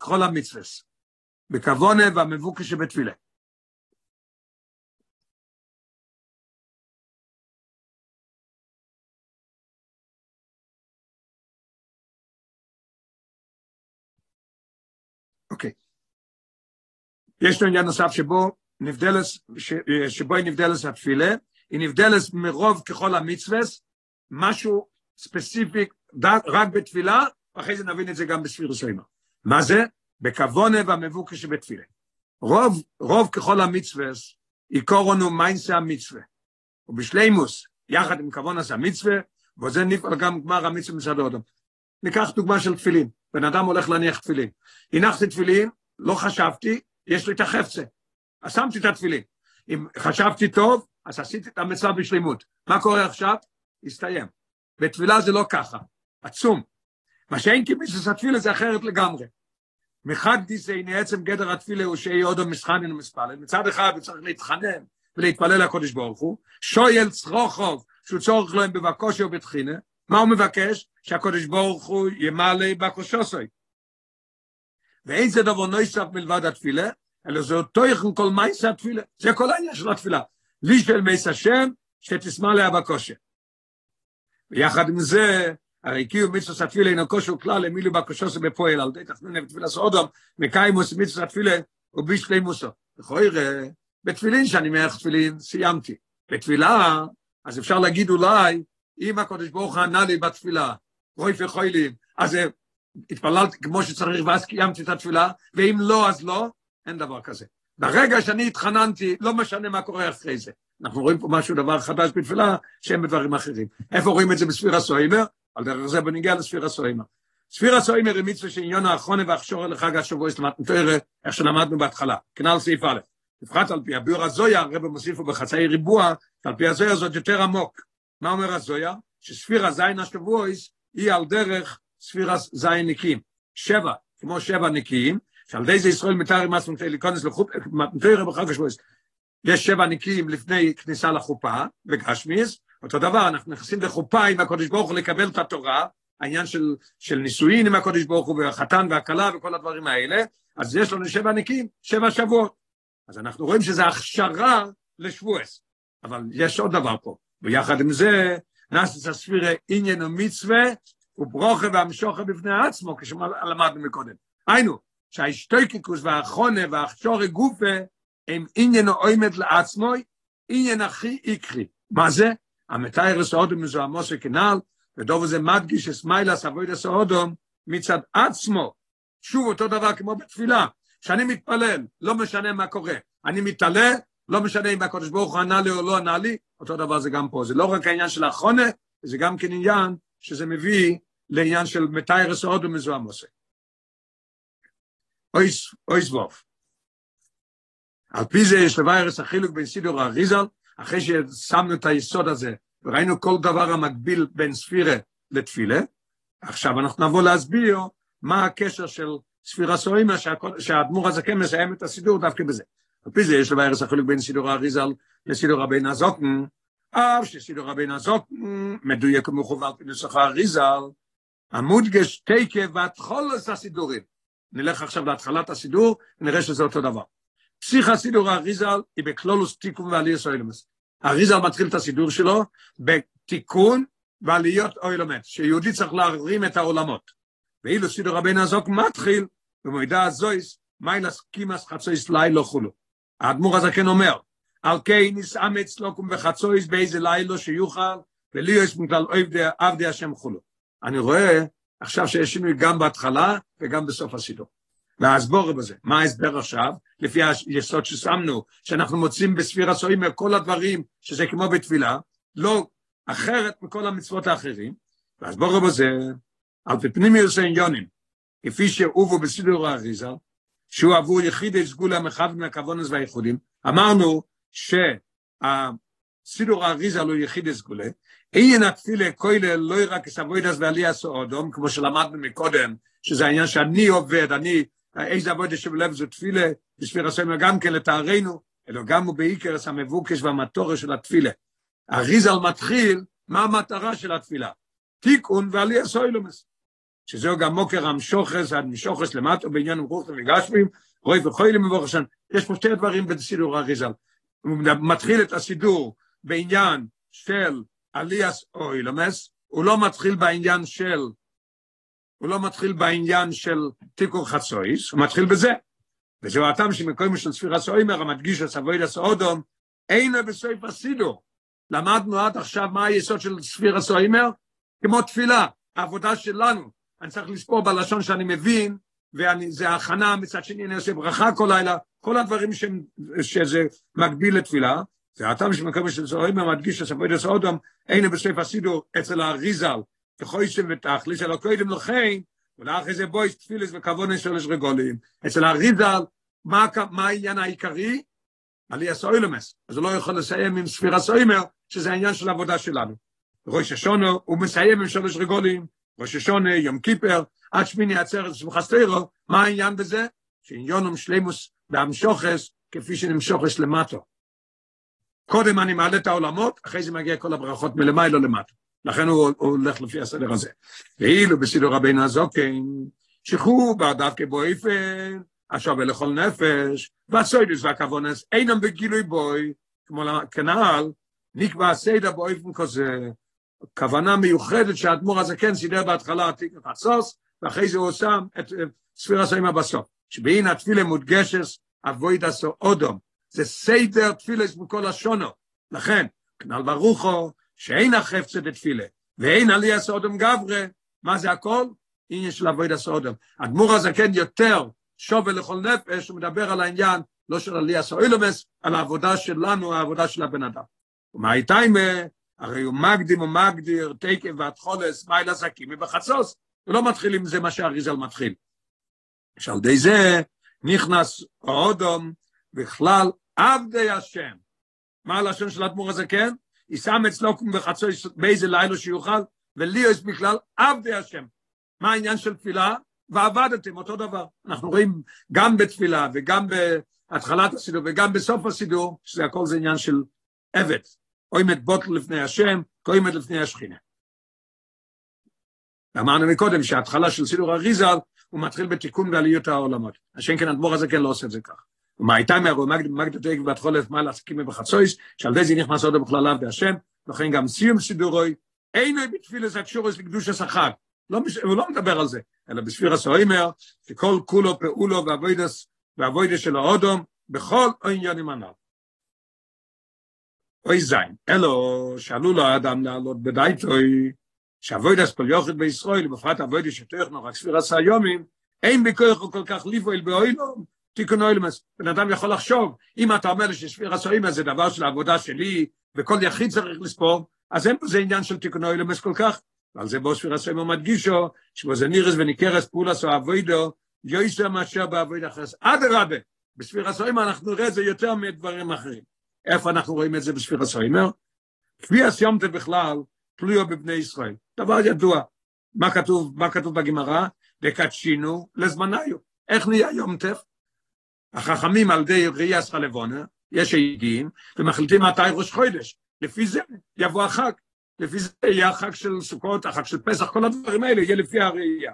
ככל המצווס. בכוונה והמבוקש שבתפילה. אוקיי. יש לו עניין נוסף שבו נבדלס, שבו היא נבדלס התפילה, היא נבדלס מרוב ככל המצווס, משהו ספציפי רק בתפילה, ואחרי זה נבין את זה גם בספירוס אימה. מה זה? בכוונה והמבוקש שבתפילה. רוב, רוב ככל המצווה, עיקרונו מיינסה המצווה. ובשלימוס, יחד עם כבון עשה מצווה, וזה נפעל גם גמר המצווה האדם. ניקח דוגמה של תפילין, בן אדם הולך להניח תפילין. הנחתי תפילין, לא חשבתי, יש לי את החפצה. אז שמתי את התפילין. אם חשבתי טוב, אז עשיתי את המצווה בשלימות. מה קורה עכשיו? הסתיים. בתפילה זה לא ככה, עצום. מה שאין כמיסוס התפילה זה אחרת לגמרי. מחד הנה עצם גדר התפילה הוא שיהיה עוד המסחנן ומספלל. מצד אחד צריך להתחנן ולהתפלל לקודש ברוך הוא. שויל צרוכוב שהוא צורך להם בבקושי ובתחינה. מה הוא מבקש? שהקודש ברוך הוא ימלא בקושוסוי. ואין זה דבר נויסף מלבד התפילה, אלא זה אותו יכן כל מייס התפילה. זה כל העניין של התפילה. לי של מייס השם, שתשמע לה בקושה. ויחד עם זה, הרי קיום מצווה סתפילה אינו כושר כלל למילוי בקושוסו בפועל, על די תחנון בתפילה סעודם, מקיימוס מצווה סתפילה ובישלימוסו. לכוי ראה, בתפילין שאני מערך תפילין, סיימתי. בתפילה, אז אפשר להגיד אולי, אם הקודש ברוך ענה לי בתפילה, רוי וחוילים, אז התפללתי כמו שצריך ואז קיימתי את התפילה, ואם לא, אז לא, אין דבר כזה. ברגע שאני התחננתי, לא משנה מה קורה אחרי זה. אנחנו רואים פה משהו, דבר חדש בתפילה, שהם בדברים אחרים. איפה רואים את זה בספיר הסוימר? על דרך זה בניגיע לספיר הסוימר. ספיר הסוימר היא מצווה שעניון האחרונה והכשורה לחג השבוע, זאת אומרת, איך שלמדנו בהתחלה, כנ"ל סעיף א'. בפרט על פי הביור הזויה, הרב פה בחצאי ריבוע, על פי הזויה זאת יותר עמוק. מה אומר הזויה? שספיר הזין השבועיס היא על דרך ספיר הזין נקיים. שבע, כמו שבע נקיים, שעל ידי זה ישראל מתאר עצמם להיכנס לחופ, מתאר בחג השבועיס. יש שבע נקיים לפני כניסה לחופה, בגשמיס, אותו דבר, אנחנו נכנסים לחופה עם הקודש ברוך הוא לקבל את התורה, העניין של, של נישואין עם הקודש ברוך הוא, והחתן והכלה וכל הדברים האלה, אז יש לנו שבע נקיים, שבע שבועות. אז אנחנו רואים שזה הכשרה לשבועס. אבל יש עוד דבר פה, ויחד עם זה, נאסס הספירה עניין ומצווה, וברוכה והמשוכה בפני עצמו, כשלמדנו מקודם. היינו, שההשתויקיקוס והחונה והכשורי גופה, הם עניין עומד לעצמו, עניין הכי עיקרי. מה זה? המתאר הסעודום מזוהמוס וכנל, ודוב הזה מדגיש אסמיילס אבויד הסעודום מצד עצמו. שוב אותו דבר כמו בתפילה, שאני מתפלל, לא משנה מה קורה. אני מתעלה, לא משנה אם הקדוש ברוך הוא ענה לי או לא ענה לי, אותו דבר זה גם פה. זה לא רק העניין של החונה, זה גם כן עניין שזה מביא לעניין של מתאר הסעודום מזוהמוס. אויס ווף. על פי זה יש לביירס החילוק בין סידור האריזל, אחרי ששמנו את היסוד הזה, וראינו כל דבר המקביל בין ספירה לתפילה, עכשיו אנחנו נבוא להסביר מה הקשר של ספירה סורימה, שהאדמו"ר הזקן מסיים את הסידור דווקא בזה. על פי זה יש לביירס החילוק בין סידור האריזל לסידור רבינו הזוקן, אף שסידור רבינו הזוקן מדויק ומכוון על פי נוסח האריזל, המודגש תקה והתחולת הסידורים. נלך עכשיו להתחלת הסידור, נראה שזה אותו דבר. פסיך הסידור האריזל היא בקלולוס תיקון ועלייה אוילמס. האריזל מתחיל את הסידור שלו בתיקון ועליות אוילמס, שיהודי צריך להרים את העולמות. ואילו סידור רבינו הזוק מתחיל במועדה הזויס, מיילס קימאס חצויס לילה חולו. האדמו"ר הזקן אומר, על כן נסאמץ לוקום בחצויס באיזה לילה שיוכל, וליאס מכלל עבדי השם חולו. אני רואה עכשיו שיש שינוי גם בהתחלה וגם בסוף הסידור. וההסבור בזה, מה ההסבר עכשיו? לפי היסוד ששמנו, שאנחנו מוצאים בספיר הסוימר כל הדברים שזה כמו בתפילה, לא אחרת מכל המצוות האחרים, וההסבור בזה, על פי פנימיוס העניונים, כפי שהובו בסידור האריזה, שהוא עבור יחידי סגולה מחד מהכוונס והייחודים, אמרנו שהסידור האריזה לא יחידי סגולה, אין התפילה כולל לא רק סבוידס ועלייה סעודום, כמו שלמדנו מקודם, שזה העניין שאני עובד, אני איזה עבודה שבלב זו תפילה, בשביל הסמל גם כן לתארנו, אלא גם הוא בעיקר המבוקש והמטורה של התפילה. אריזל מתחיל, מה המטרה של התפילה? תיקון ועלייה סוילומס. שזהו גם מוקר המשוחס, המשוחס למטו בעניין רוח וגשמים, רוי וחוילים מבורך השם. יש פה שתי דברים בסידור אריזל. הוא מתחיל את הסידור בעניין של עליאס אוילומס, הוא לא מתחיל בעניין של הוא לא מתחיל בעניין של תיקור חצויס, הוא מתחיל בזה. וזהו הטעם שמקוים של ספירה סוימר, המדגיש את סבויד הסעודום, אינו בסויף הסידור. למדנו עד עכשיו מה היסוד של ספירה סוימר? כמו תפילה, העבודה שלנו. אני צריך לספור בלשון שאני מבין, וזה הכנה, מצד שני אני עושה ברכה כל לילה, כל הדברים ש, שזה מקביל לתפילה, זה הטעם שמקום של זוהים מדגיש שספוי דס אודום, אין בספר הסידור אצל האריזל, כחויסם ותכליס, אלא קודם לכן, ולאחרי זה בויס תפילס וכבונס של רגולים. אצל האריזל, מה, מה העניין העיקרי? עלי סוילמס. אז הוא לא יכול לסיים עם ספירה סוימר, שזה העניין של העבודה שלנו. ראש השונו, הוא מסיים עם שלוש רגולים, ראש השונה, יום קיפר, עד שמיני עצרת שמחסטרו, מה העניין בזה? שעניונם שלימוס והמשוכס, כפי שנמשוכס למטו. קודם אני מעלה את העולמות, אחרי זה מגיע כל הברכות מלמעלה למטה. לכן הוא, הוא הולך לפי הסדר הזה. ואילו בסידור רבינו הזוקן, שחרור דווקא באופן, השווה לכל נפש, והסוידוס והכוונס אינם בגילוי בוי, כמו כנעל, נקבע הסדר באופן כזה, כוונה מיוחדת שהאדמו"ר הזה כן סידר בהתחלה עתיק וחצוס, ואחרי זה הוא שם את ספיר הסוימה בסוף. שבהין התפילה מודגשס, אבויד עשו אודום. זה סדר תפילס מכל השונו. לכן, כנל ברוכו, שאין החפצה דתפילה, ואין עלי אודום גברה, מה זה הכל? עניין של אבויד עשו אודום. אדמו"ר הזה כן יותר שובה לכל נפש, הוא מדבר על העניין, לא של עלי עשו אילומס, על העבודה שלנו, העבודה של הבן אדם. ומה הייתה עם הרי הוא מקדים ומגדיר תקף והתחולס, מייל עסקים ובחצוס, הוא לא מתחיל עם זה מה שהאריזל מתחיל. שעל די זה נכנס האודום בכלל עבדי השם. מה הלשון של האדמו"ר הזה, כן? ישם אצלו בחצוס באיזה לילה שיוכל, ולי יש בכלל עבדי השם. מה העניין של תפילה? ועבדתם, אותו דבר. אנחנו רואים גם בתפילה וגם בהתחלת הסידור וגם בסוף הסידור, שזה הכל זה עניין של עבד. אוימת בוטל לפני השם, קוימת לפני השכינה. אמרנו מקודם שההתחלה של סידור אריזל הוא מתחיל בתיקון ועליות העולמות. השם כן אדמו"ר הזה כן לא עושה את זה כך. ומה הייתה מהרו מגד תק בת חולף מה לעסקים בחצויס, שעל זה זה נכנס עוד בכלל עבדי השם, לכן גם סיום סידורוי, אינו בתפילס הקשורס לקדוש השחק. לא, הוא לא מדבר על זה, אלא בספיר הסוימר, שכל כולו פעולו ואבוידס, ואבוידס של האודום, בכל עניינים הנ"ל. אוי זין, אלו שאלו לו האדם לעלות בדייטוי, שאבוידס כל יוחד בישראל, ובפרט אבוידס שטויכנו רק ספיר עשה יומים, אין בכוח כל כך ליפויל באוילום, תיקון אוילמס. בן אדם יכול לחשוב, אם אתה אומר שספיר עשה יומים זה דבר של העבודה שלי, וכל יחיד צריך לספור, אז אין בזה עניין של תיקון אוילמס כל כך. ועל זה בו ספיר עשה יומים מדגישו, שבו זה נירס וניכרס פולס או אבוידו, יויסר מאשר באבויד אחרס. אדרבה, בספיר עשה יומים אנחנו נראה את זה יותר מדברים אחרים. איפה אנחנו רואים את זה בספיר הסוימר? כפי הסיומתם בכלל, תלויו בבני ישראל. דבר ידוע. מה כתוב, מה כתוב בגמרא? וקדשינו לזמניו. איך נהיה יום טף? החכמים על ידי ראי אסחלבונה, יש עדים, ומחליטים מתי ראש חודש. לפי זה יבוא החג. לפי זה יהיה החג של סוכות, החג של פסח, כל הדברים האלה יהיה לפי הראייה.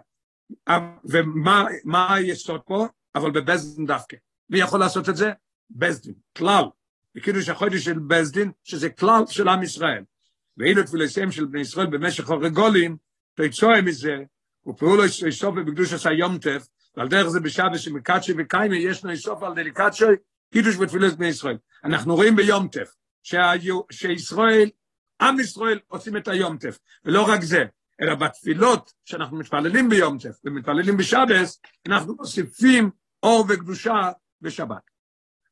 ומה היסוד פה? אבל בבזדין דווקא. מי יכול לעשות את זה? בזדין, כלל. בקידוש החודש של בזדין, שזה כלל של עם ישראל. ואילו תפילסיהם של בני ישראל במשך הרגולים, תצועה מזה, ופעולו איסוף בקדוש עשה יום טף, ועל דרך זה בשבת שמקדשי וקיימי ישנו איסוף על דליקדשי, קידוש ותפילס בני ישראל. אנחנו רואים ביום טף, שישראל, עם ישראל עושים את היום טף, ולא רק זה, אלא בתפילות שאנחנו מתפללים ביום טף ומתפללים בשבס, אנחנו מוסיפים אור וקדושה בשבת.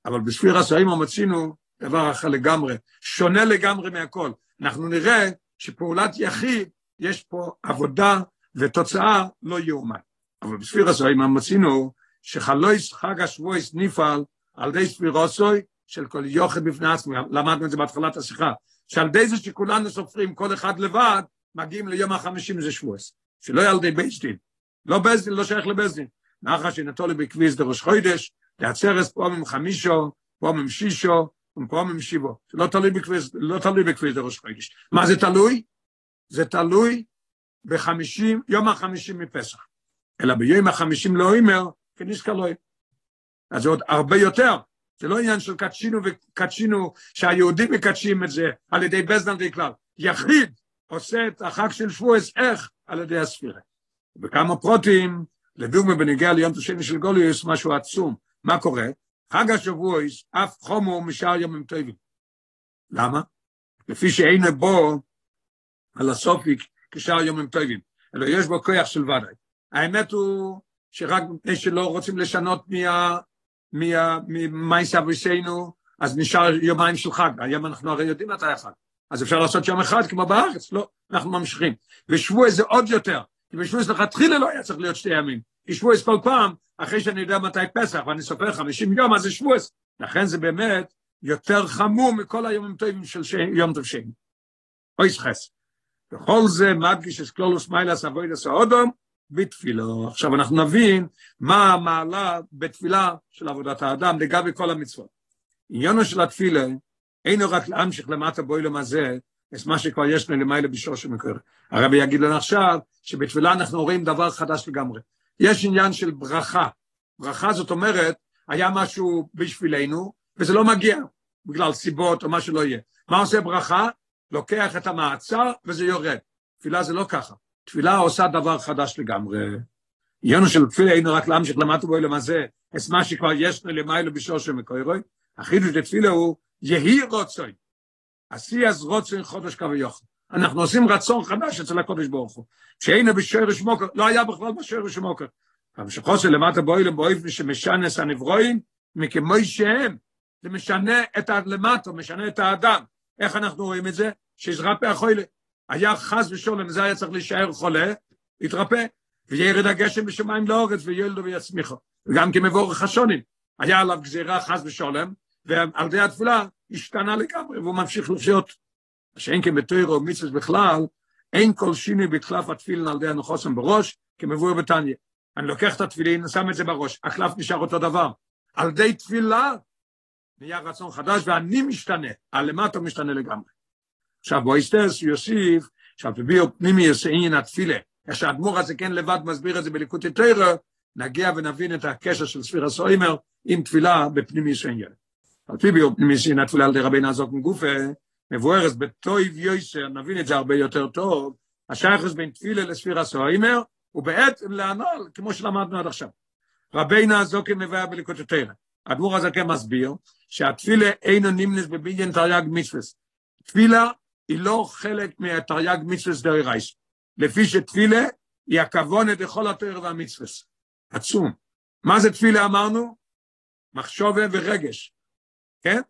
אבל בספיר הסוהים מצינו דבר אחר לגמרי, שונה לגמרי מהכל. אנחנו נראה שפעולת יחיד, יש פה עבודה ותוצאה לא יאומן. אבל בספיר הסוהים מצינו שחלויס חג השבועס נפעל על די ספירוסוי של כל יוחד בפני עצמו, למדנו את זה בהתחלת השיחה, שעל די זה שכולנו סופרים כל אחד לבד, מגיעים ליום החמישים זה שבועס, שלא יהיה על די בית דין, לא בית דין, לא שייך לבית דין, נחש שנתו לי בכביס דרוש חוידש, לעצרס פה ממחמישו, פה ממשישו, ופה ממשיבו. זה לא תלוי בכביס, לא תלוי בכביס דרוש חודש. מה זה תלוי? זה תלוי בחמישים, יום החמישים מפסח. אלא ביום החמישים לא אומר, כניסקה לא אז זה עוד הרבה יותר. זה לא עניין של קדשינו וקדשינו, שהיהודים מקדשים את זה על ידי בזדן וכלל. יחיד עושה את החג של שבועס, איך? על ידי הספירה. בכמה פרוטים, לדוגמה בנגיע ליום תשני של גוליוס, משהו עצום. מה קורה? חג השבועס, אף חומו משאר ימים טובים. למה? לפי שאין בו על הסופיק כשאר ימים טובים, אלא יש בו כוח של ודאי. האמת הוא שרק מפני שלא רוצים לשנות. ממייס אבישנו, אז נשאר יומיים של חג, היום אנחנו הרי יודעים מתי החג. אז אפשר לעשות יום אחד כמו בארץ, לא, אנחנו ממשיכים. ושבוע זה עוד יותר, כי בשבוע לכתחילה לא היה צריך להיות שתי ימים. כי שבוע כל פעם, אחרי שאני יודע מתי פסח, ואני סופר 50 יום, אז זה שבוע. לכן זה באמת יותר חמור מכל היומים טובים של ש... יום טוב שני. אוי סחס. וכל זה מדגיש את קלולוס מיילס אבוידס האודום בתפילו. עכשיו אנחנו נבין מה המעלה בתפילה של עבודת האדם לגבי כל המצוות. עניינו של התפילה אינו רק להמשיך למטה בוילום הזה, את מה שכבר יש לנו למעלה בשור שמקור. הרבי יגיד לנו עכשיו שבתפילה אנחנו רואים דבר חדש לגמרי. יש עניין של ברכה. ברכה זאת אומרת, היה משהו בשבילנו, וזה לא מגיע, בגלל סיבות או מה שלא יהיה. מה עושה ברכה? לוקח את המעצר וזה יורד. תפילה זה לא ככה. תפילה עושה דבר חדש לגמרי. עניינו של תפילה היינו רק להמשיך למטה בו הזה, את מה שכבר יש לנו למעלה בשור שמקורוי. החידוש לתפילה הוא יהי רוצוי. עשי אז רוצוי חודש יוכל. אנחנו עושים רצון חדש אצל הקודש ברוך הוא. שהיינו בשרש מוקר, לא היה בכלל בשרש מוקר. שחוסר למטה בוילם באופן שמשנס הנברואים, מכמוי שהם. זה משנה את הלמטה, משנה את האדם. איך אנחנו רואים את זה? שיזרפא החולה. היה חס ושולם, זה היה צריך להישאר חולה, התרפא, וירד הגשם בשמיים לאורץ, וילדו ויצמיחו. וגם כמבורך השונים. היה עליו גזירה חס ושולם, ועל ידי התפילה השתנה לגמרי, והוא ממשיך לחיות. שאין כבתוירו ומצווה בכלל, אין כל שינוי בתחלף התפילין על ידי הנוחוסם בראש, כמבואר בתניא. אני לוקח את התפילין, שם את זה בראש, הקלף נשאר אותו דבר. על ידי תפילה נהיה רצון חדש, ואני משתנה, הלמטה משתנה לגמרי. עכשיו בוא יסטרס יוסיף, שהפביעו פנימי יסעין התפילה, איך שהאדמו"ר הזה כן לבד מסביר את זה בליקוטי תרא, נגיע ונבין את הקשר של ספיר הסוימר עם תפילה בפנימי יסעין ילד. על פי ביור פנימי התפילה על ידי רבי נעזוק מגופה, מבוארס בטויב יויסר, נבין את זה הרבה יותר טוב, השייכוס בין תפילה לספיר הסוימר, ובעצם להנול, כמו שלמדנו עד עכשיו. רבי נעזוק מבאר בליקוטי תרא. האדמו"ר הזה כן מסביר שהתפילה אינו נמנס בבניין תרי"ג מצווה. תפילה היא לא חלק מהתרי"ג מצווה רייס. לפי שתפילה היא הכוונת לכל התואר והמצווה. עצום. מה זה תפילה אמרנו? מחשובה ורגש. כן?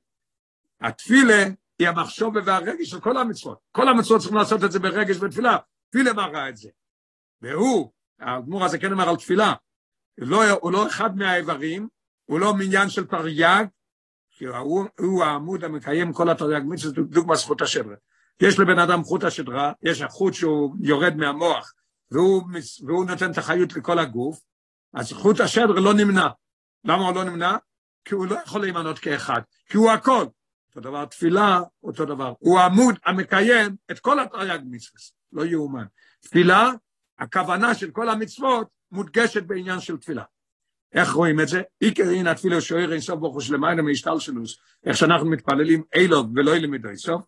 התפילה היא המחשובה והרגש של כל המצוות. כל המצוות צריכים לעשות את זה ברגש ותפילה. תפילה מראה את זה. והוא, האדמו"ר הזה כן אמר על תפילה, לא, הוא לא אחד מהאיברים, הוא לא מניין של תרי"ג, כי הוא, הוא העמוד המקיים כל התרי"ג מצווה, דוגמה זכות השדרה. יש לבן אדם חוט השדרה, יש החוט שהוא יורד מהמוח, והוא, והוא נותן את החיות לכל הגוף, אז חוט השדרה לא נמנע. למה הוא לא נמנע? כי הוא לא יכול להימנות כאחד, כי הוא הכל. אותו דבר תפילה, אותו דבר. הוא העמוד המקיים את כל התרי"ג מצווה, לא יאומן. תפילה, הכוונה של כל המצוות מודגשת בעניין של תפילה. איך רואים את זה? עיקר הנה תפילה שוער אין סוף ברוך שלמעלה מהשתלשלוס, איך שאנחנו מתפללים אילוב ולא ילמדו סוף,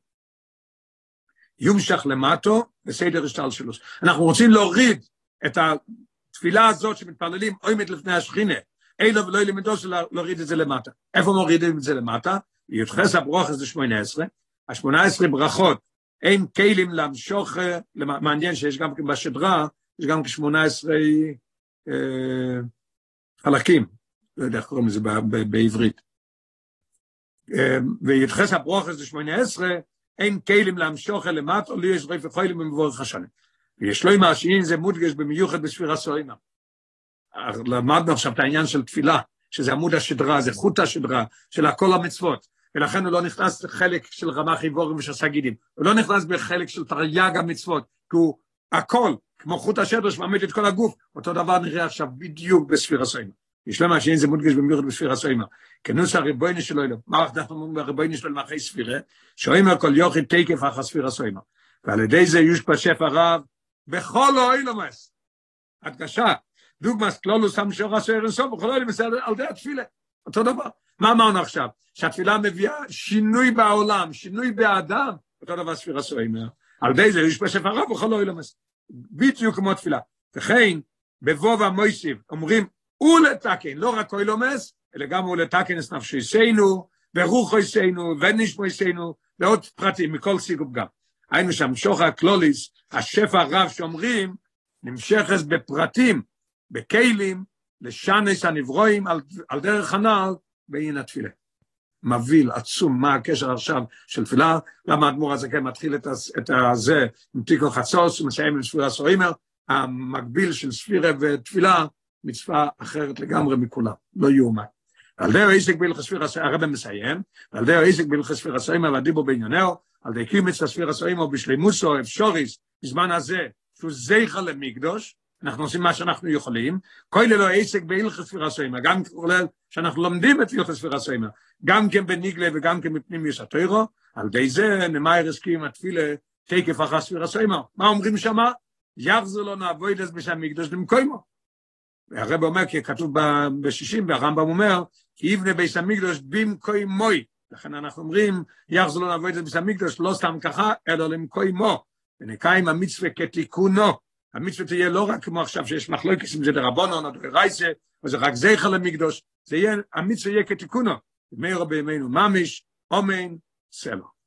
יומשך למטו בסדר השתלשלוס. אנחנו רוצים להוריד את התפילה הזאת שמתפללים עומד לפני השכינה, אילוב ולא ילמדו להוריד את זה למטה. איפה מורידים את זה למטה? י"ח הברוכס זה שמונה עשרה, השמונה עשרה ברכות, אין כלים למשוך, מעניין שיש גם בשדרה, יש גם כשמונה עשרה אה, חלקים, לא יודע איך קוראים לזה בעברית. ויתחס הברוכס זה שמונה עשרה, אין כלים להמשוך אל למטה, לי יש רפי חיילים במבורך השנה. ויש לו עם זה מודגש במיוחד בספירה סוימה. למדנו עכשיו את העניין של תפילה, שזה עמוד השדרה, זה חוט השדרה של כל המצוות, ולכן הוא לא נכנס לחלק של רמ"ח איבורים ושסה גידים, הוא לא נכנס בחלק של תרי"ג המצוות, כי הוא הכל, כמו חוט השדר שמעמיד את כל הגוף, אותו דבר נראה עכשיו בדיוק בספירה. יש למה שאין זה מודגש במיוחד בספירה סוימה. כנוס הריבויני שלו מה אנחנו אומרים בריבויני שלו למחי ספירה? שאומר כל יוכי תקף אחר ספירה סוימה. ועל ידי זה יש בשפע רב בכל האוילומס. הדגשה, דוגמס כלולוס המשור הסויר אינסוף, בכל האוילומס על ידי התפילה. אותו דבר. מה אמרנו עכשיו? שהתפילה מביאה שינוי בעולם, שינוי באדם, אותו דבר ספירה סוימה. על ידי זה יש בשפע רב בכל האוילומס. בדיוק כמו תפילה. וכן, בבוב המויסיב אומרים, ולתקן, לא רק אוילומס, אלא גם ולתקן את נפשיסנו, ורוחויסנו, ונשמויסנו, ועוד פרטים מכל סיגוב גם. היינו שם שוחר הקלוליס, השפע הרב שאומרים, נמשכת בפרטים, בכלים, לשנס הנברואים על, על דרך הנעל, בעין התפילה. מבהיל, עצום, מה הקשר עכשיו של תפילה, למה האדמו"ר הזה כן מתחיל את, את הזה עם תיקו חצוס, ומסיים עם ספירה סורימר, המקביל של ספירה ותפילה, מצווה אחרת לגמרי מכולם, לא יאומן. על דרך עסק בהלכס ספירה, הרב מסיים, על דרך עסק בהלכס ספירה סורימר והדיבור בעניינהו, על דרך קימץ הספירה סורימר בשלימוסו, אפשוריס, בזמן הזה, שהוא זכר למקדוש, אנחנו עושים מה שאנחנו יכולים, כל ללא עסק בהלכס ספירה סוימה, גם כולל שאנחנו לומדים את הלכס ספירה סוימה, גם כן בניגלה וגם כן בפנים יש התוירו, על די זה נמאיר הסכים התפילה תקף אחר ספירה סוימה. מה אומרים שמה? יחזו לו נעבוד את בשם מקדוש למקוימו. והרב אומר, כי כתוב בשישים, והרמב"ם אומר, כי יבנה ביס המקדוש במקוימוי. לכן אנחנו אומרים, יחזו לו נעבוד את בשם המקדוש, לא סתם ככה, אלא למקוימו. ונקיים המצווה כתיקונו. המצווה תהיה לא רק כמו עכשיו שיש מחלוקת אם זה דרבנון או דרייסה, או זה רק זכר למקדוש, זה יהיה, המצווה יהיה כתיקונו. מאיר בימינו ממש, אומן, סלו.